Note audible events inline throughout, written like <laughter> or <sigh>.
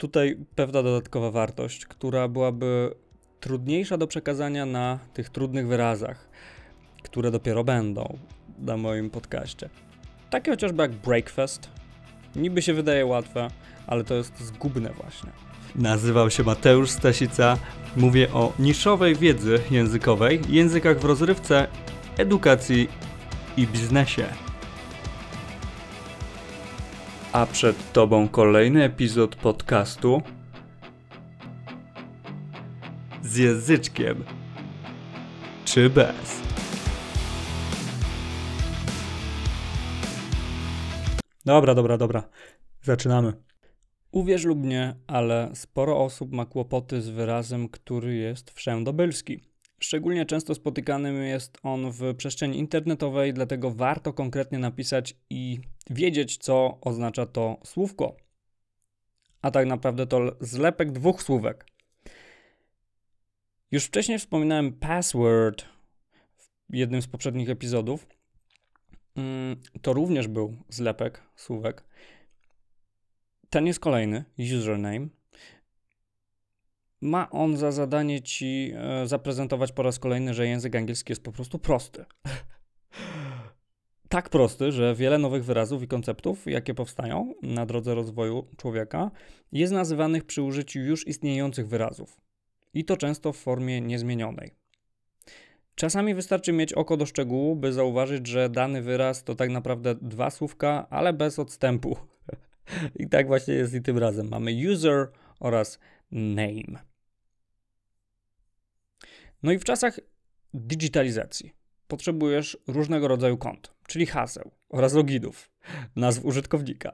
tutaj pewna dodatkowa wartość, która byłaby trudniejsza do przekazania na tych trudnych wyrazach, które dopiero będą na moim podcaście. Takie chociażby jak breakfast. Niby się wydaje łatwe, ale to jest zgubne właśnie. Nazywam się Mateusz Stasica. Mówię o niszowej wiedzy językowej, językach w rozrywce, edukacji i biznesie. A przed Tobą kolejny epizod podcastu z języczkiem czy bez. Dobra, dobra, dobra. Zaczynamy. Uwierz lub nie, ale sporo osób ma kłopoty z wyrazem, który jest wszędobylski. Szczególnie często spotykanym jest on w przestrzeni internetowej, dlatego warto konkretnie napisać i wiedzieć, co oznacza to słówko. A tak naprawdę to zlepek dwóch słówek. Już wcześniej wspominałem password w jednym z poprzednich epizodów. Mm, to również był zlepek słówek. Ten jest kolejny, username. Ma on za zadanie ci e, zaprezentować po raz kolejny, że język angielski jest po prostu prosty. tak prosty, że wiele nowych wyrazów i konceptów, jakie powstają na drodze rozwoju człowieka, jest nazywanych przy użyciu już istniejących wyrazów. I to często w formie niezmienionej. Czasami wystarczy mieć oko do szczegółu, by zauważyć, że dany wyraz to tak naprawdę dwa słówka, ale bez odstępu. <laughs> I tak właśnie jest i tym razem. Mamy user oraz name. No i w czasach digitalizacji potrzebujesz różnego rodzaju kont, czyli haseł oraz loginów, nazw użytkownika.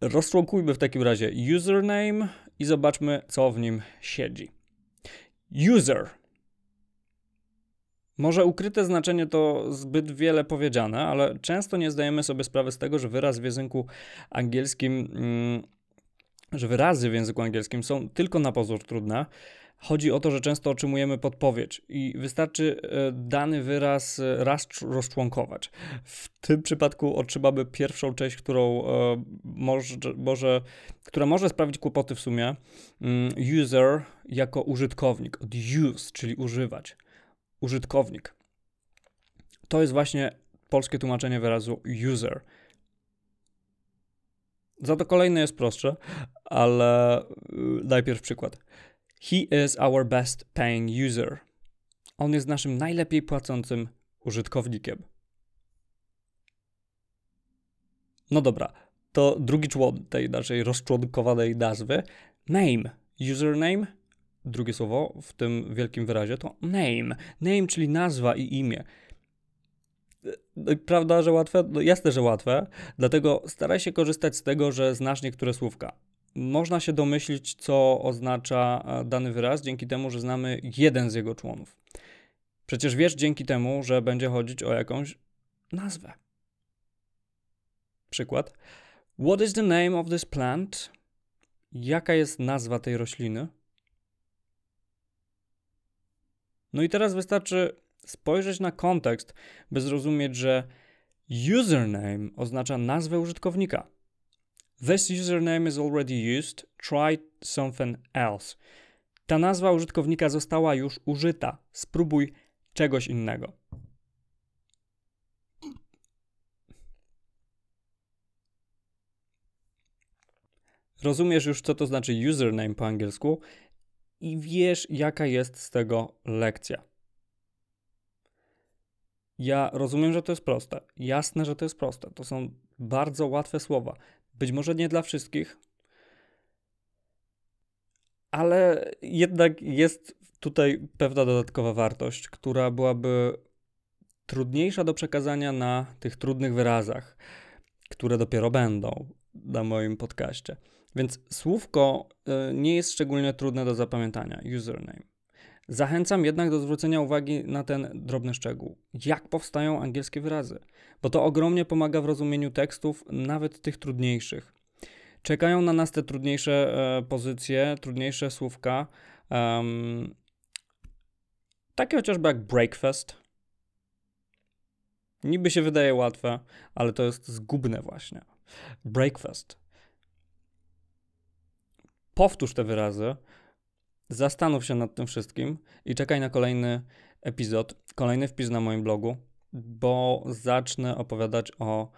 Rozczłonkujmy w takim razie username i zobaczmy, co w nim siedzi. User. Może ukryte znaczenie to zbyt wiele powiedziane, ale często nie zdajemy sobie sprawy z tego, że wyraz w języku angielskim, mm, że wyrazy w języku angielskim są tylko na pozór trudne, Chodzi o to, że często otrzymujemy podpowiedź i wystarczy e, dany wyraz e, raz rozczłonkować. W tym przypadku otrzymamy pierwszą część, którą e, może, może, która może sprawić kłopoty w sumie. Mm, user jako użytkownik, od use, czyli używać. Użytkownik. To jest właśnie polskie tłumaczenie wyrazu user. Za to kolejne jest prostsze, ale najpierw przykład. He is our best paying user. On jest naszym najlepiej płacącym użytkownikiem. No dobra, to drugi człon tej naszej rozczłonkowanej nazwy. Name, username, drugie słowo w tym wielkim wyrazie to name. Name, czyli nazwa i imię. No prawda, że łatwe? No jasne, że łatwe. Dlatego staraj się korzystać z tego, że znasz niektóre słówka. Można się domyślić, co oznacza e, dany wyraz dzięki temu, że znamy jeden z jego członów. Przecież wiesz dzięki temu, że będzie chodzić o jakąś nazwę. Przykład. What is the name of this plant? Jaka jest nazwa tej rośliny? No i teraz wystarczy spojrzeć na kontekst, by zrozumieć, że username oznacza nazwę użytkownika. This username is already used. Try something else. Ta nazwa użytkownika została już użyta. Spróbuj czegoś innego. Rozumiesz już, co to znaczy username po angielsku i wiesz, jaka jest z tego lekcja. Ja rozumiem, że to jest proste. Jasne, że to jest proste. To są bardzo łatwe słowa. Być może nie dla wszystkich, ale jednak jest tutaj pewna dodatkowa wartość, która byłaby trudniejsza do przekazania na tych trudnych wyrazach, które dopiero będą na moim podcaście. Więc słówko y, nie jest szczególnie trudne do zapamiętania username. Zachęcam jednak do zwrócenia uwagi na ten drobny szczegół. Jak powstają angielskie wyrazy? Bo to ogromnie pomaga w rozumieniu tekstów, nawet tych trudniejszych. Czekają na nas te trudniejsze e, pozycje, trudniejsze słówka. Um, takie chociażby jak breakfast. Niby się wydaje łatwe, ale to jest zgubne właśnie. Breakfast. powtórz te wyrazy, zastanów się nad tym wszystkim i czekaj na kolejny epizod, kolejny wpis na moim blogu, bo zacznę opowiadać o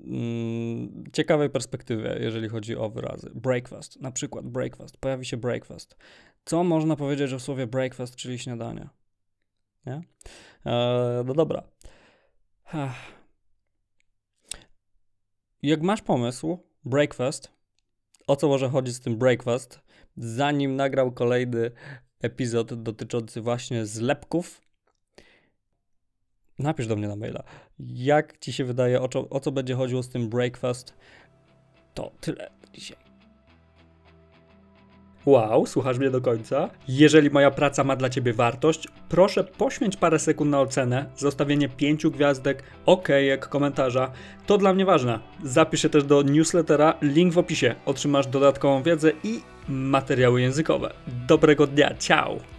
mm, ciekawej perspektywie, jeżeli chodzi o wyrazy. Breakfast, na przykład breakfast, pojawi się breakfast. Co można powiedzieć o słowie breakfast, czyli śniadanie? Nie? Eee, no dobra. Jak masz pomysł, breakfast, o co może chodzić z tym breakfast, zanim nagrał kolejny epizod dotyczący właśnie zlepków, napisz do mnie na maila. Jak ci się wydaje, o co, o co będzie chodziło z tym breakfast? To tyle dzisiaj. Wow, słuchasz mnie do końca? Jeżeli moja praca ma dla Ciebie wartość, proszę poświęć parę sekund na ocenę, zostawienie pięciu gwiazdek, okejek, komentarza. To dla mnie ważne. Zapisz się też do newslettera, link w opisie. Otrzymasz dodatkową wiedzę i materiały językowe. Dobrego dnia, ciao!